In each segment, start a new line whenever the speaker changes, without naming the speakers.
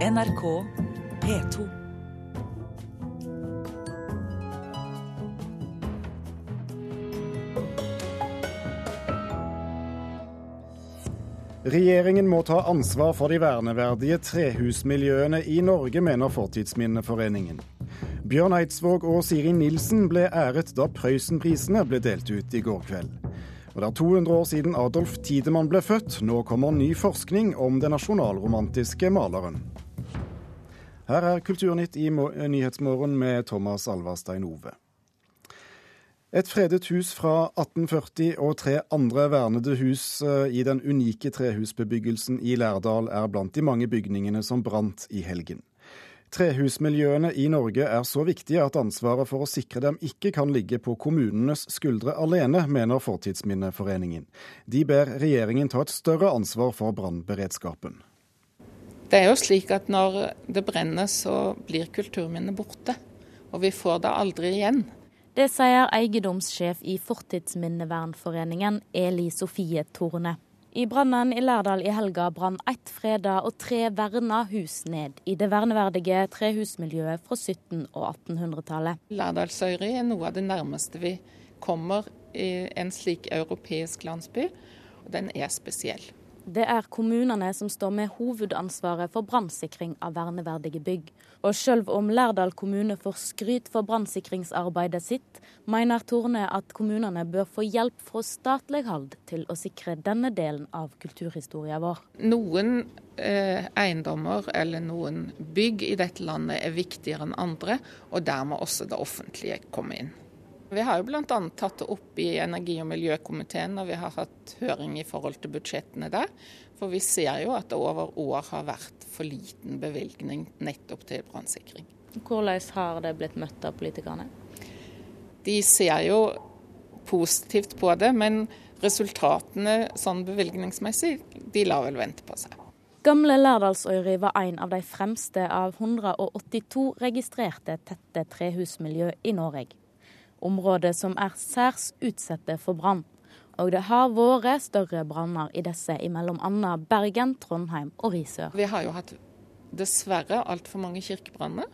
NRK P2.
Regjeringen må ta ansvar for de verneverdige trehusmiljøene i Norge, mener Fortidsminneforeningen. Bjørn Eidsvåg og Siri Nilsen ble æret da Prøysenprisene ble delt ut i går kveld. Og Det er 200 år siden Adolf Tidemann ble født. Nå kommer ny forskning om den nasjonalromantiske maleren. Her er Kulturnytt i Nyhetsmorgen med Thomas Alverstein Ove. Et fredet hus fra 1840 og tre andre vernede hus eh, i den unike trehusbebyggelsen i Lærdal er blant de mange bygningene som brant i helgen. Trehusmiljøene i Norge er så viktige at ansvaret for å sikre dem ikke kan ligge på kommunenes skuldre alene, mener Fortidsminneforeningen. De ber regjeringen ta et større ansvar for brannberedskapen.
Det er jo slik at når det brenner, så blir kulturminnet borte. Og vi får det aldri igjen.
Det sier eiendomssjef i Fortidsminnevernforeningen, Eli Sofie Torne. I brannen i Lærdal i helga brann ett freda og tre verna hus ned i det verneverdige trehusmiljøet fra 1700- og 1800-tallet.
Lærdalsøyri er noe av det nærmeste vi kommer i en slik europeisk landsby, og den er spesiell.
Det er kommunene som står med hovedansvaret for brannsikring av verneverdige bygg. Og selv om Lærdal kommune får skryt for brannsikringsarbeidet sitt, mener Torne at kommunene bør få hjelp fra statlig hold til å sikre denne delen av kulturhistorien vår.
Noen eh, eiendommer eller noen bygg i dette landet er viktigere enn andre, og der må også det offentlige komme inn. Vi har jo bl.a. tatt det opp i energi- og miljøkomiteen når vi har hatt høring i forhold til budsjettene der. For vi ser jo at det over år har vært for liten bevilgning nettopp til brannsikring.
Hvordan har det blitt møtt av politikerne?
De ser jo positivt på det, men resultatene sånn bevilgningsmessig, de lar vel vente på seg.
Gamle Lærdalsøyri var en av de fremste av 182 registrerte tette trehusmiljø i Norge. Områder som er særs utsatte for brann. Og det har vært større branner i disse i bl.a. Bergen, Trondheim og Risør.
Vi har jo hatt dessverre altfor mange kirkebranner,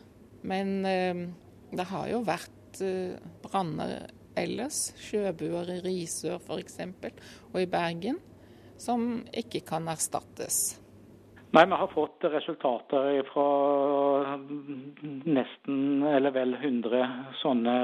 men eh, det har jo vært eh, branner ellers. Sjøbuer i Risør f.eks. og i Bergen, som ikke kan erstattes.
Nei, Vi har fått resultater fra nesten, eller vel 100 sånne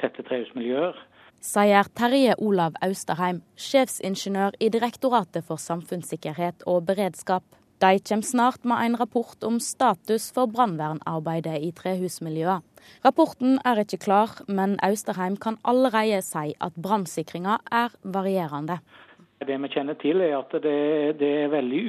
tette trehusmiljøer.
Sier Terje Olav Austerheim, sjefsingeniør i Direktoratet for samfunnssikkerhet og beredskap. De kommer snart med en rapport om status for brannvernarbeidet i trehusmiljøet. Rapporten er ikke klar, men Austerheim kan allerede si at brannsikringa er varierende.
Det vi kjenner til er at det, det er veldig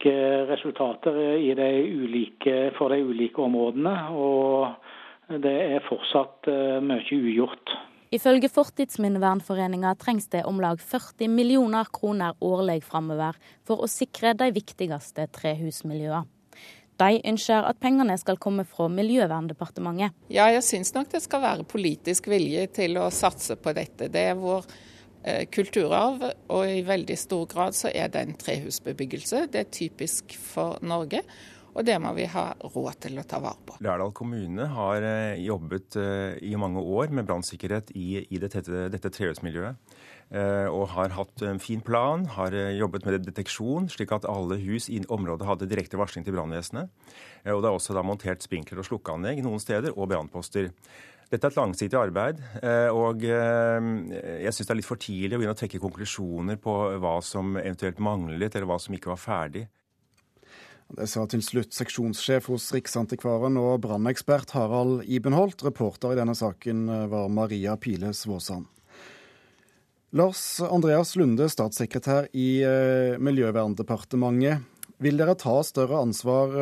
ulike resultater de ulike, for de ulike områdene. Og det er fortsatt mye ugjort.
Ifølge Fortidsminnevernforeninga trengs det om lag 40 millioner kroner årlig framover for å sikre de viktigste trehusmiljøene. De ønsker at pengene skal komme fra Miljøverndepartementet.
Ja, jeg syns nok det skal være politisk vilje til å satse på dette. Det er vår eh, kulturarv, og i veldig stor grad så er det en trehusbebyggelse. Det er typisk for Norge. Og det må vi ha råd til å ta vare på.
Lærdal kommune har eh, jobbet eh, i mange år med brannsikkerhet i, i dette, dette trehusmiljøet. Eh, og har hatt en fin plan, har jobbet med deteksjon, slik at alle hus i området hadde direkte varsling til brannvesenet. Og det er også da montert sprinkler- og slukkeanlegg noen steder, og brannposter. Dette er et langsiktig arbeid, og jeg syns det er litt for tidlig å begynne å trekke konklusjoner på hva som eventuelt manglet, eller hva som ikke var ferdig.
Det sa til slutt seksjonssjef hos Riksantikvaren og brannekspert Harald Ibenholt. Reporter i denne saken var Maria Pile Svåsand. Lars Andreas Lunde, statssekretær i Miljøverndepartementet. Vil dere ta større ansvar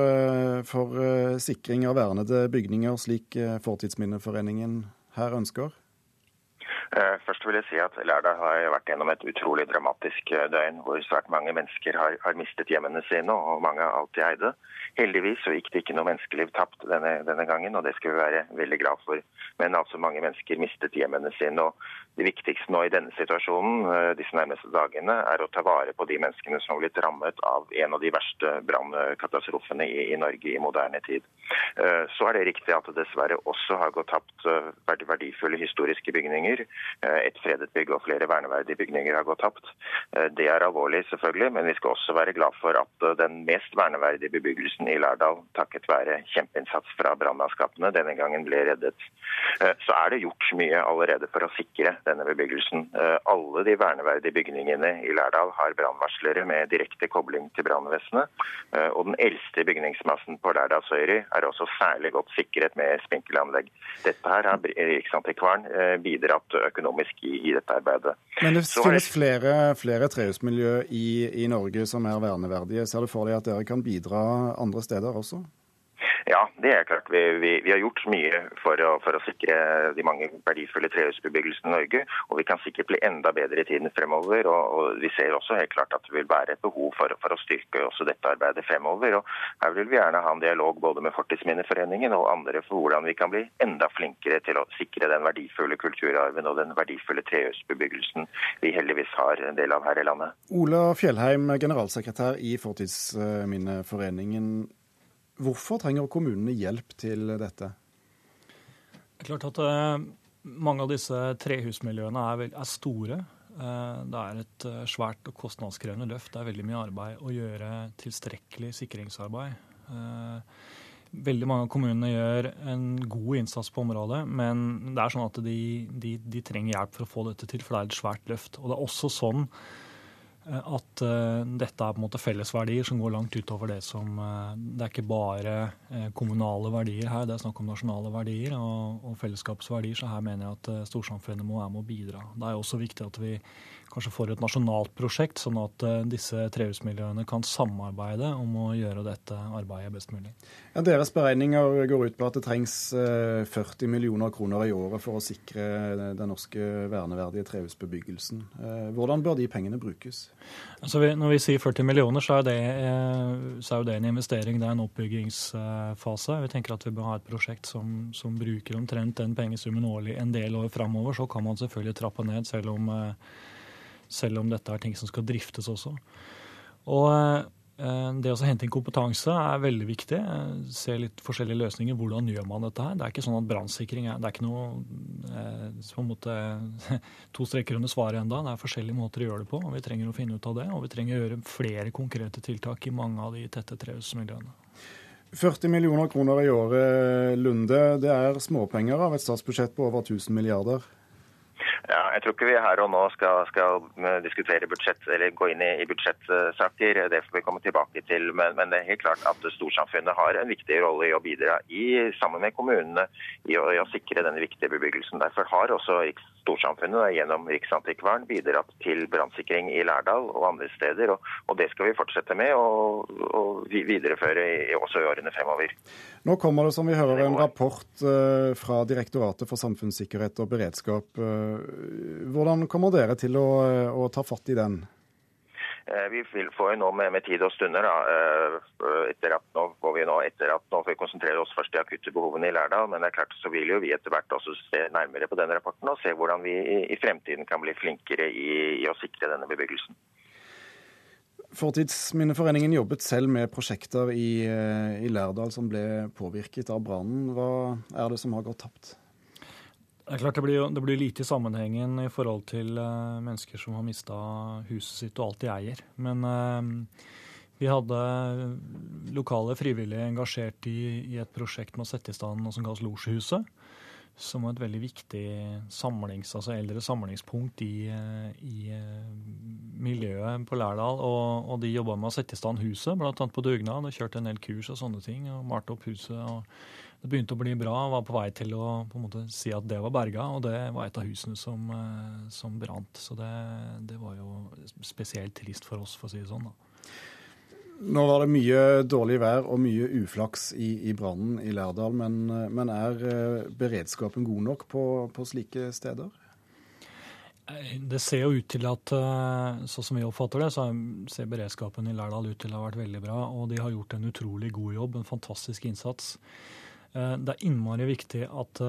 for sikring av vernede bygninger, slik Fortidsminneforeningen her ønsker?
Eh, først vil jeg si at Lærdal har vært gjennom et utrolig dramatisk eh, døgn, hvor svært mange mennesker har, har mistet hjemmene sine, og mange har alltid eide. Heldigvis så gikk det ikke noe menneskeliv tapt denne, denne, gangen, og det skal vi være veldig glad for. Men altså mange mennesker mistet hjemmene sine. og Det viktigste nå i denne situasjonen eh, disse nærmeste dagene, er å ta vare på de menneskene som har blitt rammet av en av de verste brannkatastrofene i, i, Norge i moderne tid. Eh, så er det riktig at det dessverre også har gått tapt eh, verdifulle historiske bygninger. Et fredet bygg og flere verneverdige bygninger har gått tapt. Det er alvorlig, selvfølgelig, men vi skal også være glad for at den mest verneverdige bebyggelsen i Lærdal takket være kjempeinnsats fra brannmannskapene denne gangen ble reddet. Så er det gjort mye allerede for å sikre denne bebyggelsen. Eh, alle de verneverdige bygningene i Lærdal har brannvarslere med direkte kobling til brannvesenet. Eh, og den eldste bygningsmassen på Lærdalsøyri er også særlig godt sikret med spinkelanlegg. Dette her har Riksantikvaren bidratt økonomisk i, i dette arbeidet.
Men det finnes flere, flere trehusmiljø i, i Norge som er verneverdige. Ser du for deg at dere kan bidra andre steder også?
Ja, det er klart. Vi, vi, vi har gjort mye for å, for å, sikre de mange verdifulle trehusbebyggelsene i Norge. Og vi kan sikkert bli enda bedre i tiden fremover. Og, og vi ser også helt klart at det vil være et behov for, for, å styrke også dette arbeidet fremover. Og her vil vi gjerne ha en dialog både med Fortidsminneforeningen og andre for hvordan vi kan bli enda flinkere til å sikre den verdifulle kulturarven og den verdifulle trehusbebyggelsen vi heldigvis har en del av her i landet.
Ola Fjellheim, generalsekretær i Fortidsminneforeningen. Hvorfor trenger kommunene hjelp til dette?
Det er klart at uh, Mange av disse trehusmiljøene er, er store. Uh, det er et uh, svært og kostnadskrevende løft. Det er veldig mye arbeid å gjøre tilstrekkelig sikringsarbeid. Veldig mange av kommunene gjør en god innsats på området, men det er sånn at de, de, de trenger hjelp for å få dette til, for det er et svært løft. Og det er også sånn Eh, at uh, dette er på en måte fellesverdier som går langt utover det som uh, Det er ikke bare kommunale verdier her, det er snakk om nasjonale verdier og, og fellesskapsverdier. Så her mener jeg at storsamfunnet må være med å bidra. Det er også viktig at vi kanskje får et nasjonalt prosjekt, sånn at disse trehusmiljøene kan samarbeide om å gjøre dette arbeidet best mulig.
Ja, deres beregninger går ut på at det trengs 40 millioner kroner i året for å sikre den norske verneverdige trehusbebyggelsen. Hvordan bør de pengene brukes?
Altså når vi sier 40 millioner, så er, det, eh, så er, jo det en investering. Det er en oppbyggingsfase. Vi tenker at vi bør ha et prosjekt som, som bruker omtrent den pengesummen årlig en del år framover. Så kan man selvfølgelig trappe ned, selv om, eh, selv om dette er ting som skal driftes også. Og eh, det å hente inn kompetanse er veldig viktig. Eh, se litt forskjellige løsninger. Hvordan gjør man dette her? Det er ikke sånn at brannsikring er, det er ikke noe eh, på en måte, to streker under svaret enda. Det er forskjellige måter å gjøre det på. og Vi trenger å finne ut av det. Og vi trenger å gjøre flere konkrete tiltak i mange av de tette trehusmiljøene.
40 millioner kroner i året, Lunde. Det er småpenger av et statsbudsjett på over 1000 milliarder.
Ja, jeg tror ikke vi her og nå skal, skal diskutere budsjett eller gå inn i, i budsjettsaker. Det får vi komme tilbake til. Men, men, det er helt klart at storsamfunnet har en viktig rolle i å bidra i, sammen med kommunene i å, i å sikre denne viktige bebyggelsen. Derfor har også storsamfunnet gjennom Riksantikvaren bidratt til brannsikring i Lærdal og andre steder. Og, og, det skal vi fortsette med og, og videreføre i, også i årene fremover.
Nå kommer det, som vi hører, en rapport uh, fra Direktoratet for samfunnssikkerhet og beredskap. Uh, hvordan kommer dere til å, å ta fatt i den?
Eh, vi vil jo nå med, med, tid og stunder. Da. Etter at nå får vi nå, etter at nå får vi konsentrere oss først de akutte behovene i Lærdal. Men det er klart så vil jo vi etter hvert også se nærmere på denne rapporten og se hvordan vi i, fremtiden kan bli flinkere i, i å sikre denne bebyggelsen.
Fortidsminneforeningen jobbet selv med prosjekter i, eh, i Lærdal som ble påvirket av brannen. Hva er det som har gått tapt?
Det er klart det blir, det blir lite i sammenhengen i forhold til uh, mennesker som har mista huset sitt og alt de eier. Men uh, vi hadde lokale frivillige engasjert i, i, et prosjekt med å sette i stand noe som kalles Losjehuset som et veldig viktig samlings, altså eldre samlingspunkt i, i eh, miljøet på Lærdal. Og, og de jobba med å sette i stand huset, bl.a. på dugnad. Og kjørte en del kurs og sånne ting. og Malte opp huset. og Det begynte å bli bra. Var på vei til å på en måte si at det var berga, og det var et av husene som, eh, som brant. Så det, det var jo spesielt trist for oss, for å si det sånn. da.
Nå var det mye dårlig vær og mye uflaks i, i brannen i Lærdal, men, men, er eh, beredskapen god nok på, på slike steder?
Det ser jo ut til at, så sånn som vi oppfatter det, så ser beredskapen i Lærdal ut til å ha vært veldig bra. Og de har gjort en utrolig god jobb, en fantastisk innsats. Eh, det er innmari viktig at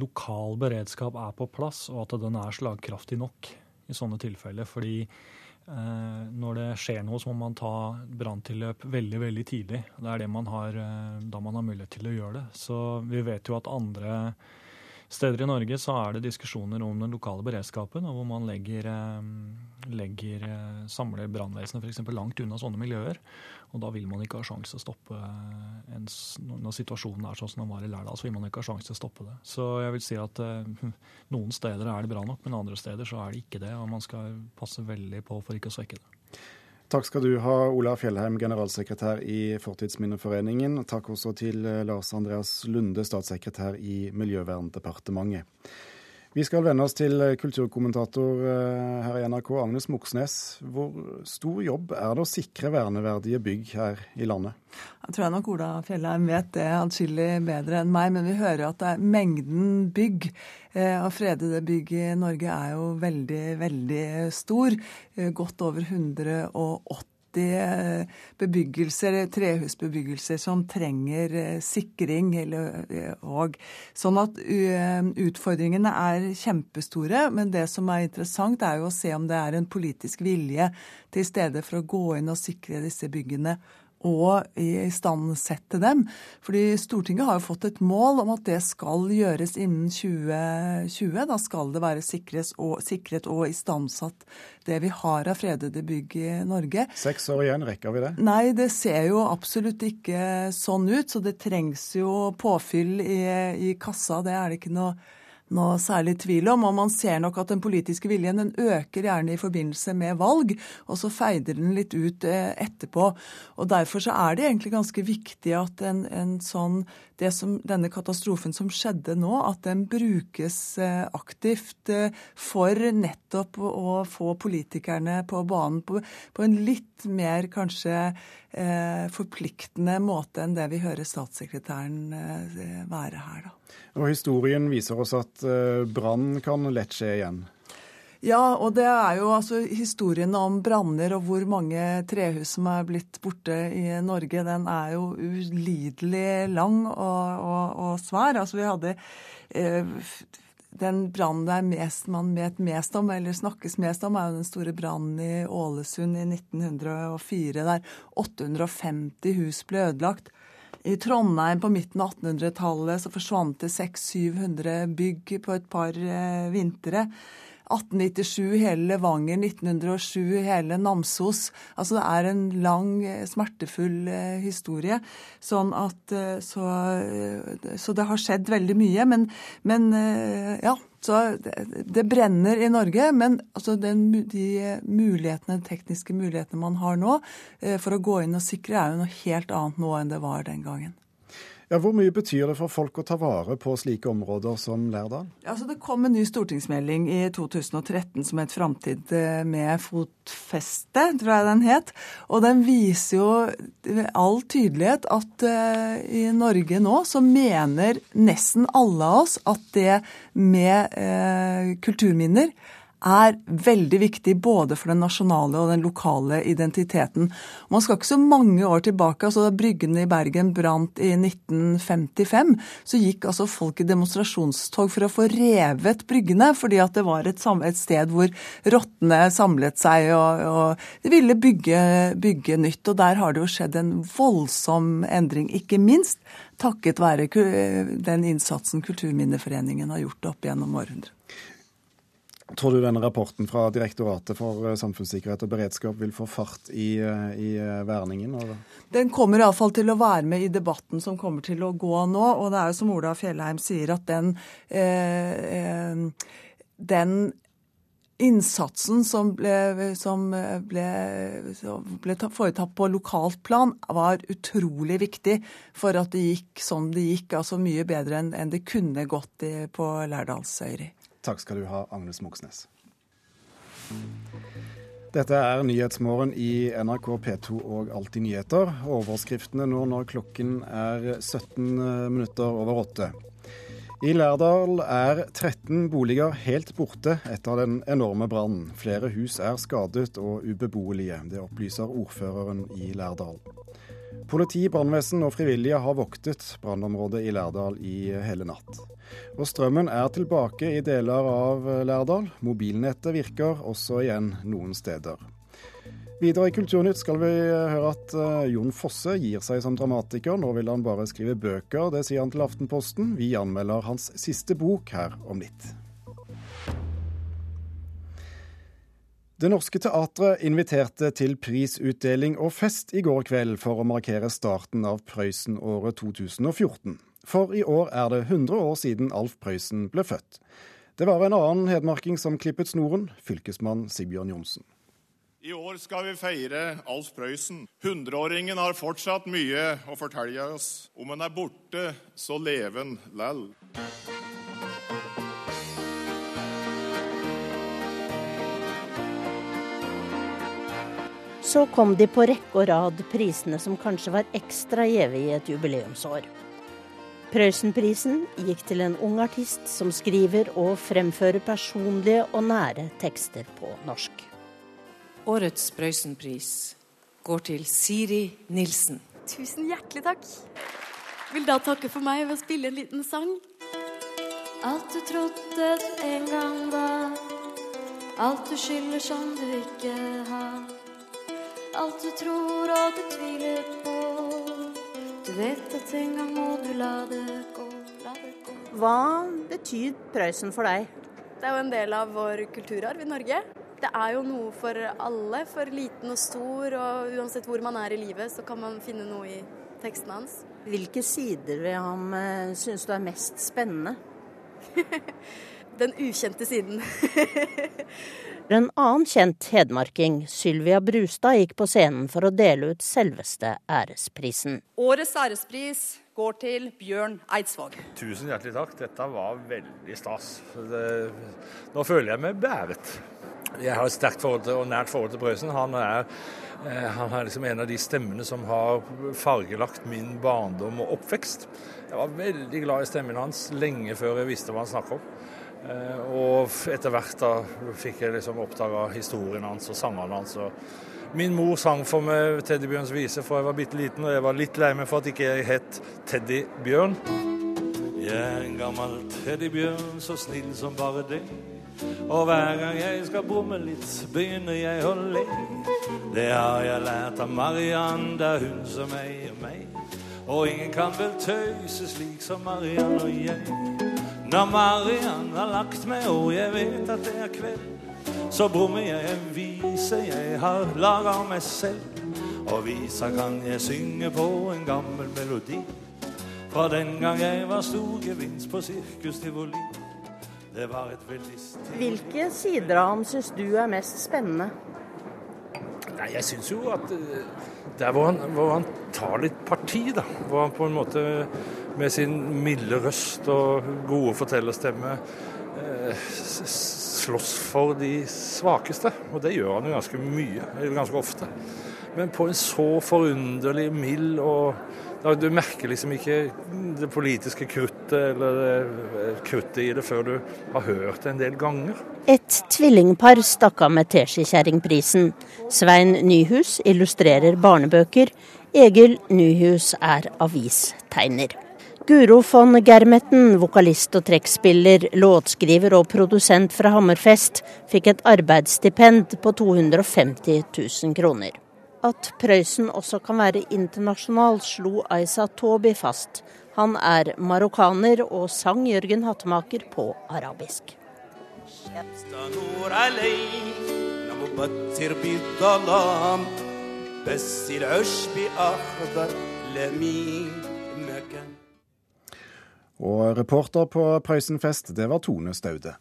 lokal beredskap er på plass, og at den er slagkraftig nok i sånne tilfeller. Fordi når det skjer noe, så må man ta branntilløp veldig veldig tidlig. Det er det man har, da man har mulighet til å gjøre det. Så vi vet jo at andre steder i Norge så er det diskusjoner om den lokale beredskapen, og hvor man legger, eh, legger eh, samler brannvesenet f.eks. langt unna sånne miljøer. Og da vil man ikke ha sjanse til å stoppe eh, en, Når situasjonen er sånn som den var i Lærdal, så vil man ikke ha sjanse til å stoppe det. Så jeg vil si at noen steder er det bra nok, men andre steder så er det ikke det. Og man skal passe veldig på for ikke å svekke det.
Takk skal du ha, Ola Fjellheim, generalsekretær i Fortidsminneforeningen. Takk også til eh, Lars Andreas Lunde, statssekretær i Miljøverndepartementet. Vi skal vende oss til eh, kulturkommentator eh, her i NRK, Agnes Moxnes. Hvor stor jobb er det å sikre verneverdige bygg her i landet?
Jeg tror nok Ola Fjellheim vet det atskillig bedre enn meg, men vi hører at det er mengden bygg og fredede bygg i Norge er jo veldig, veldig stor. Godt over 180 Eh, bebyggelser, trehusbebyggelser som trenger eh, sikring. Eh, og, sånn at utfordringene er kjempestore. Men det som er interessant, er jo å se om det er en politisk vilje til stede for å gå inn og sikre disse byggene og istandsette dem. Fordi Stortinget har jo fått et mål om at det skal gjøres innen 2020. Da skal det være og, sikret og istandsatt det vi har av fredede bygg i Norge.
Seks år igjen, rekker vi det?
Nei, det ser jo absolutt ikke sånn ut. Så det trengs jo påfyll i, i kassa. Det er det ikke noe noe særlig tvil om. Og man ser nok at den politiske viljen den øker gjerne i forbindelse med valg, og så feider den litt ut eh, etterpå. Og Derfor så er det egentlig ganske viktig at en, en sånn, som, denne katastrofen som skjedde nå, at den brukes eh, aktivt eh, for nettopp å få politikerne på banen på, på en litt mer kanskje eh, forpliktende måte enn det vi hører statssekretæren være her. Da.
Og Historien viser oss at brann kan lett skje igjen.
Ja, og det er jo altså historien om branner og hvor mange trehus som er blitt borte i Norge, den er jo ulidelig lang og, og, og svær. Altså vi hadde eh, den brannen det er mest, man vet mest om, eller snakkes mest om, er jo den store brannen i Ålesund i 1904, der 850 hus ble ødelagt. I Trondheim på midten av 1800-tallet så forsvant det 600-700 bygg på et par eh, vintre. 1897 hele Levanger, 1907 hele Namsos. Altså det er en lang, smertefull eh, historie. Sånn at eh, så, eh, så, det har skjedd veldig mye. Men, men ja. Så det, brenner i Norge, men altså den, de mulighetene, tekniske mulighetene man har nå for å gå inn og sikre, er jo noe helt annet nå enn det var den gangen.
Ja, Hvor mye betyr det for folk å ta vare på slike områder som Lærdal?
Altså, det kom en ny stortingsmelding i 2013 som het 'Framtid med fotfeste', tror jeg den het. Og den viser jo all tydelighet at uh, i Norge nå så mener nesten alle av oss at det med uh, kulturminner er veldig viktig både for den nasjonale og den lokale identiteten. Man skal ikke så mange år tilbake. altså Da Bryggen i Bergen brant i 1955, så gikk altså folk i demonstrasjonstog for å få revet bryggene, fordi at det var et, et sted hvor rottene samlet seg og, og de ville bygge, bygge nytt. Og der har det jo skjedd en voldsom endring, ikke minst takket være den innsatsen Kulturminneforeningen har gjort opp gjennom århundret.
Tror du denne rapporten fra Direktoratet for eh, samfunnssikkerhet og beredskap vil få fart i, eh, i verningen? verningen?
Den kommer iallfall til å være med i debatten som kommer til å gå nå. Og det er jo som Ola Fjellheim sier, at den, eh, den innsatsen som ble, som ble, ble foretatt på lokalt plan, var utrolig viktig for at det gikk som det gikk. Altså mye bedre enn det kunne gått på Lærdalsøyri.
Takk skal du ha, Agnes Moxnes. Dette er Nyhetsmorgen i NRK P2 og Alltid nyheter. Overskriftene nå når klokken er 17 minutter over åtte. I Lærdal er 13 boliger helt borte etter den enorme brannen. Flere hus er skadet og ubeboelige. Det opplyser ordføreren i Lærdal. Politi, brannvesen og frivillige har voktet brannområdet i Lærdal i hele natt. Og strømmen er tilbake i deler av Lærdal. Mobilnettet virker også igjen noen steder. Videre i Kulturnytt skal vi høre at uh, Jon Fosse gir seg som dramatiker. Nå vil han bare skrive bøker, det sier han til Aftenposten. Vi anmelder hans siste bok her om litt. Det Norske Teatret inviterte til prisutdeling og fest i går kveld for å markere starten av Prøysen-året 2014. For i år er det 100 år siden Alf Prøysen ble født. Det var en annen hedmarking som klippet snoren, fylkesmann Sigbjørn Johnsen.
I år skal vi feire Alf Prøysen. Hundreåringen har fortsatt mye å fortelle oss. Om han er borte, så lever han lell.
Så kom de på rekke og rad, prisene som kanskje var ekstra gjeve i et jubileumsår. Prøysenprisen gikk til en ung artist som skriver og fremfører personlige og nære tekster på norsk.
Årets Prøysenpris går til Siri Nilsen.
Tusen hjertelig takk. Vil da takke for meg ved å spille en liten sang. Alt du trodde en gang var, alt du skylder som du ikke har. Alt du tror og du tviler på, du vet at en gang må du la det gå, la det gå.
Hva betyr Prøysen for deg?
Det er jo en del av vår kulturarv i Norge det er jo noe for alle, for liten og stor. Og uansett hvor man er i livet, så kan man finne noe i teksten hans.
Hvilke sider ved ham eh, syns du er mest spennende?
Den ukjente siden.
En annen kjent hedmarking, Sylvia Brustad, gikk på scenen for å dele ut selveste æresprisen.
Årets ærespris går til Bjørn Eidsvåg.
Tusen hjertelig takk. Dette var veldig stas. Det, nå føler jeg meg bæret. Jeg har et sterkt forhold til, og nært forhold til Prøysen. Han er, eh, han er liksom en av de stemmene som har fargelagt min barndom og oppvekst. Jeg var veldig glad i stemmen hans lenge før jeg visste hva han snakket om. Eh, og etter hvert da fikk jeg liksom oppdaga historien hans og sangene hans. og Min mor sang for meg Teddybjørns vise fra jeg var bitte liten, og jeg var litt lei meg for at ikke jeg het Teddybjørn. Jeg er en gammel teddybjørn, så snill som bare det. Og hver gang jeg skal bomme litt, begynner jeg å le. Det har jeg lært av Mariann, det er hun som eier meg. Og ingen kan vel tøyse slik som Mariann og jeg. Når Mariann har lagt meg og jeg vet at det er kveld, så brummer jeg en vise jeg har laga meg selv. Og visa kan jeg synge på en gammel melodi. Fra den gang jeg var stor gevinst på sirkustivoli. Det var et veldig stil.
Hvilke sider av ham syns du er mest spennende?
Nei, Jeg syns jo at eh, der hvor han, hvor han, tar litt parti, da. Hvor han på en måte med sin milde røst og gode fortellerstemme eh, slåss for de svakeste. Og det gjør han jo ganske mye, ganske ofte. Men på en så forunderlig mild og du merker liksom ikke det politiske kruttet eller kruttet i det før du har hørt det en del ganger.
Et tvillingpar stakk av med Teskikjerringprisen. Svein Nyhus illustrerer barnebøker. Egil Nyhus er avistegner. Guro von Germetten, vokalist og trekkspiller, låtskriver og produsent fra Hammerfest, fikk et arbeidsstipend på 250 000 kroner. At Prøysen også kan være internasjonal, slo Aisa Tobi fast. Han er marokkaner og sang Jørgen Hattemaker på arabisk.
Og reporter på Prøysenfest, det var Tone Staude.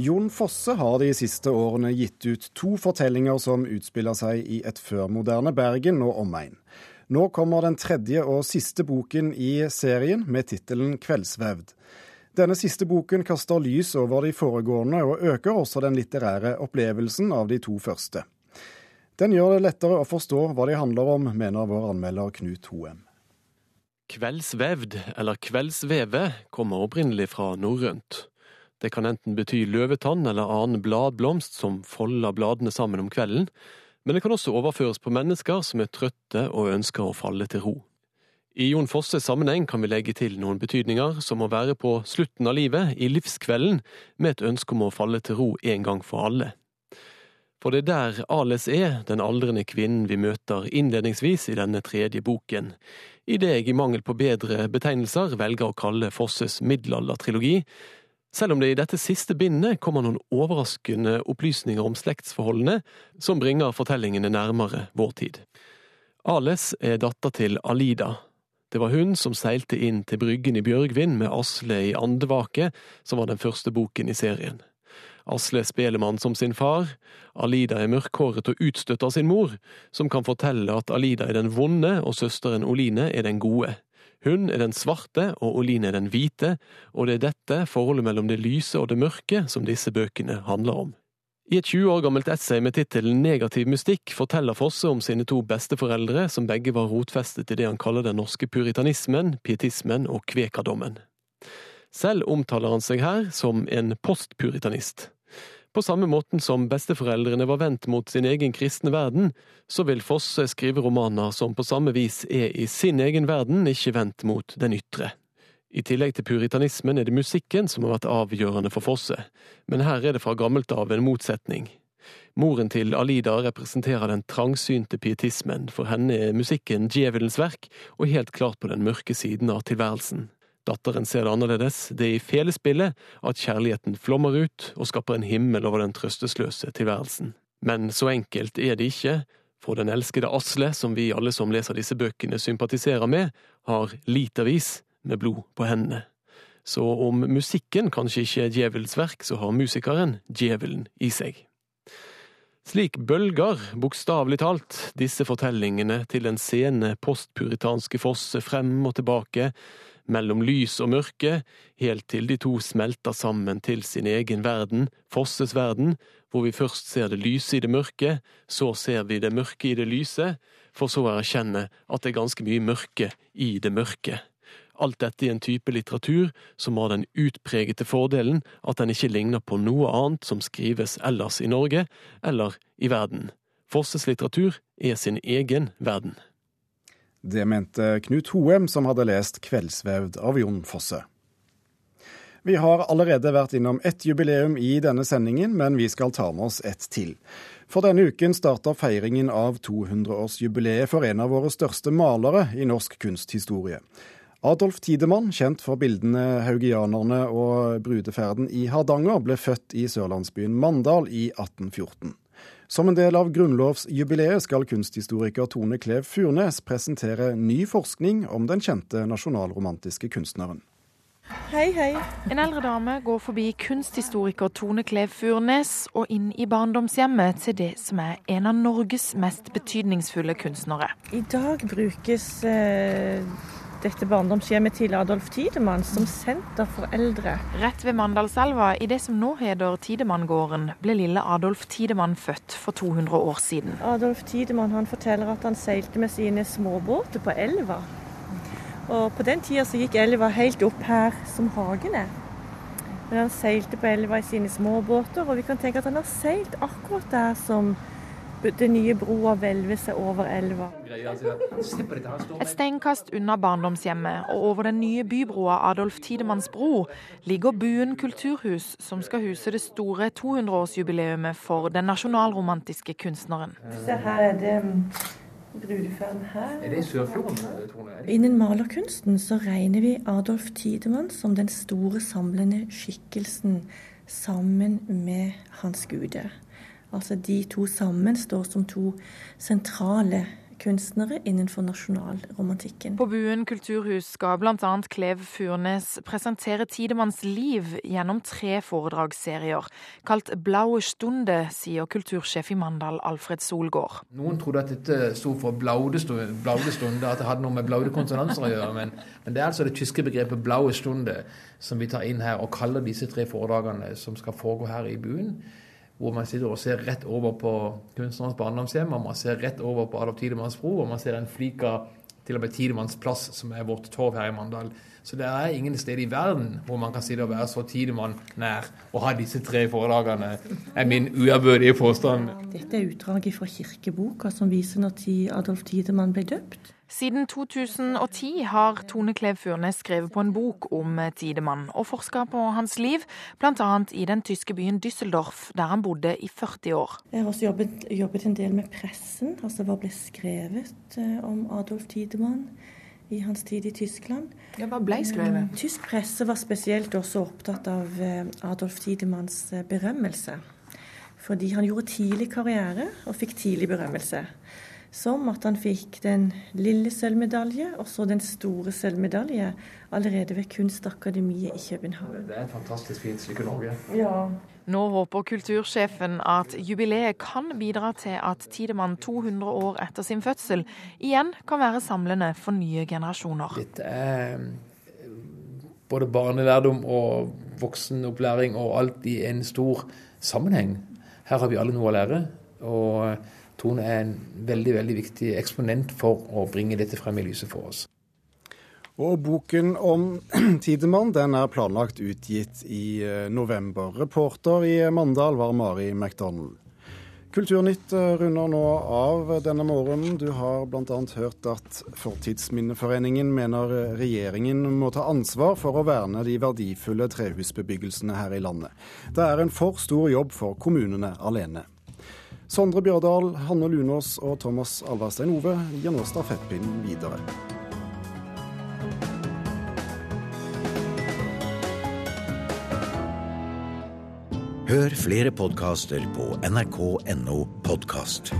Jon Fosse har de siste årene gitt ut to fortellinger som utspiller seg i et førmoderne Bergen og omegn. Nå kommer den tredje og siste boken i serien med tittelen 'Kveldsvevd'. Denne siste boken kaster lys over de foregående, og øker også den litterære opplevelsen av de to første. Den gjør det lettere å forstå hva de handler om, mener vår anmelder Knut Hoem.
Kveldsvevd, eller kveldsveve, kommer opprinnelig fra norrønt. Det kan enten bety løvetann eller annen bladblomst som folder bladene sammen om kvelden, men det kan også overføres på mennesker som er trøtte og ønsker å falle til ro. I Jon Fosses sammenheng kan vi legge til noen betydninger, som å være på slutten av livet, i livskvelden, med et ønske om å falle til ro en gang for alle. For det er der Ales er, den aldrende kvinnen vi møter innledningsvis i denne tredje boken, i det jeg i mangel på bedre betegnelser velger å kalle Fosses middelaldertrilogi, selv om det i dette siste bindet kommer noen overraskende opplysninger om slektsforholdene som bringer fortellingene nærmere vår tid. Ales er datter til Alida. Det var hun som seilte inn til Bryggen i Bjørgvin med Asle i andevake, som var den første boken i serien. Asle spelemann som sin far, Alida er mørkhåret og utstøtt av sin mor, som kan fortelle at Alida er den vonde og søsteren Oline er den gode. Hun er den svarte og Oline er den hvite, og det er dette, forholdet mellom det lyse og det mørke, som disse bøkene handler om. I et 20 år gammelt essay med tittelen Negativ mystikk forteller Fosse om sine to besteforeldre, som begge var rotfestet i det han kaller den norske puritanismen, pietismen og kvekerdommen. Selv omtaler han seg her som en postpuritanist. På samme måten som besteforeldrene var vendt mot sin egen kristne verden, så vil Fosse skrive romaner som på samme vis er i sin egen verden, ikke vendt mot den ytre. I tillegg til puritanismen er det musikken som har vært avgjørende for Fosse, men her er det fra gammelt av en motsetning. Moren til Alida representerer den trangsynte pietismen, for henne er musikken djevelens verk og helt klart på den mørke siden av tilværelsen. Datteren ser det annerledes, det er i felespillet at kjærligheten flommer ut og skaper en himmel over den trøstesløse tilværelsen. Men så enkelt er det ikke, for den elskede Asle, som vi alle som leser disse bøkene sympatiserer med, har litervis med blod på hendene. Så om musikken kanskje ikke er djevelens verk, så har musikeren djevelen i seg. Slik bølger, bokstavelig talt, disse fortellingene til den sene postpuritanske fosse frem og tilbake, mellom lys og mørke, helt til de to smelter sammen til sin egen verden, Fosses verden, hvor vi først ser det lyse i det mørke, så ser vi det mørke i det lyse, for så å erkjenne at det er ganske mye mørke i det mørke. Alt dette i en type litteratur som har den utpregete fordelen at den ikke ligner på noe annet som skrives ellers i Norge eller i verden. Fosses litteratur er sin egen verden.
Det mente Knut Hoem, som hadde lest 'Kveldsvevd' av Jon Fosse. Vi har allerede vært innom ett jubileum i denne sendingen, men vi skal ta med oss ett til. For denne uken starter feiringen av 200-årsjubileet for en av våre største malere i norsk kunsthistorie. Adolf Tidemann, kjent for bildene 'Haugianerne' og 'Brudeferden i Hardanger', ble født i sørlandsbyen Mandal i 1814. Som en del av grunnlovsjubileet skal kunsthistoriker Tone Klev Furnes presentere ny forskning om den kjente nasjonalromantiske kunstneren.
Hei, hei. En eldre dame går forbi kunsthistoriker Tone Klev Furnes og inn i barndomshjemmet til det som er en av Norges mest betydningsfulle kunstnere.
I dag brukes eh dette barndomshjemmet til Adolf Tidemann som senter for eldre.
Rett ved Mandalselva, i det som nå heter Tidemanngården, ble lille Adolf Tidemann født for 200 år siden.
Adolf Tidemann han forteller at han seilte med sine småbåter på elva. Og På den tida så gikk elva helt opp her som hagen er. Men han seilte på elva i sine småbåter, og vi kan tenke at han har seilt akkurat der som det nye broa hvelver seg over elva.
Et steinkast unna barndomshjemmet og over den nye bybroa Adolf Tidemanns bro ligger Buen kulturhus, som skal huse det store 200-årsjubileumet for den nasjonalromantiske kunstneren.
Se, her er det mm, brudeferden her. Er det Sørfjorden? Innen malerkunsten så regner vi Adolf Tidemann som den store samlende skikkelsen sammen med hans guder. Altså de to sammen står som to sentrale kunstnere innenfor nasjonalromantikken.
På Buen kulturhus skal bl.a. Klev Furnes presentere Tidemanns liv gjennom tre foredragsserier, kalt Blaue stunde, sier kultursjef i Mandal Alfred Solgård.
Noen trodde at dette sto for blaudestunde, at det hadde noe med blaude konsonanser å gjøre. Men, men, det er altså det tyske begrepet blaue stunde som vi tar inn her og kaller disse tre foredragene som skal foregå her i Buen hvor man sitter og ser rett over på kunstnerens barndomshjem, og man ser rett over på Adolf Tidemanns bro, og man ser en flik av til og med Tidemanns plass, som er vårt torv her i Mandal. Så det er ingen sted i verden hvor man kan sitte og være så Tidemann nær og ha disse tre foredragene, er min uærbødige påstand.
Dette er utdraget fra kirkeboka som viser når Adolf Tidemann ble døpt.
Siden 2010 har Tone Klev Furnes skrevet på en bok om Tidemann, og forska på hans liv, bl.a. i den tyske byen Düsseldorf, der han bodde i 40 år.
Jeg har også jobbet, jobbet en del med pressen, altså hva ble skrevet eh, om Adolf Tidemann i hans tid i Tyskland.
Ja, Hva ble skrevet?
Eh, tysk presse var spesielt også opptatt av eh, Adolf Tidemanns berømmelse. Fordi han gjorde tidlig karriere og fikk tidlig berømmelse. Som at han fikk den lille sølvmedalje og så den store sølvmedalje allerede ved Kunstakademiet i København.
Det er et fantastisk fint stykke Norge.
Ja.
Nå håper kultursjefen at jubileet kan bidra til at Tidemann 200 år etter sin fødsel igjen kan være samlende for nye generasjoner.
Dette er eh, både barnelærdom og voksenopplæring og alt i en stor sammenheng. Her har vi alle noe å lære. og Tone er en veldig veldig viktig eksponent for å bringe dette frem i lyset for oss.
Og Boken om Tidemann den er planlagt utgitt i eh, november. Reporter i Mandal var Mari McDonald. Kulturnytt eh, runder nå av denne morgenen. Du har bl.a. hørt at Fortidsminneforeningen mener regjeringen må ta ansvar for å verne de verdifulle trehusbebyggelsene her i landet. Det er en for stor jobb for kommunene alene. Sondre Bjørdal, Hanne Lunås og Thomas Alverstein Ove gir nå stafettpinnen videre.
Hør flere podkaster på nrk.no podkast.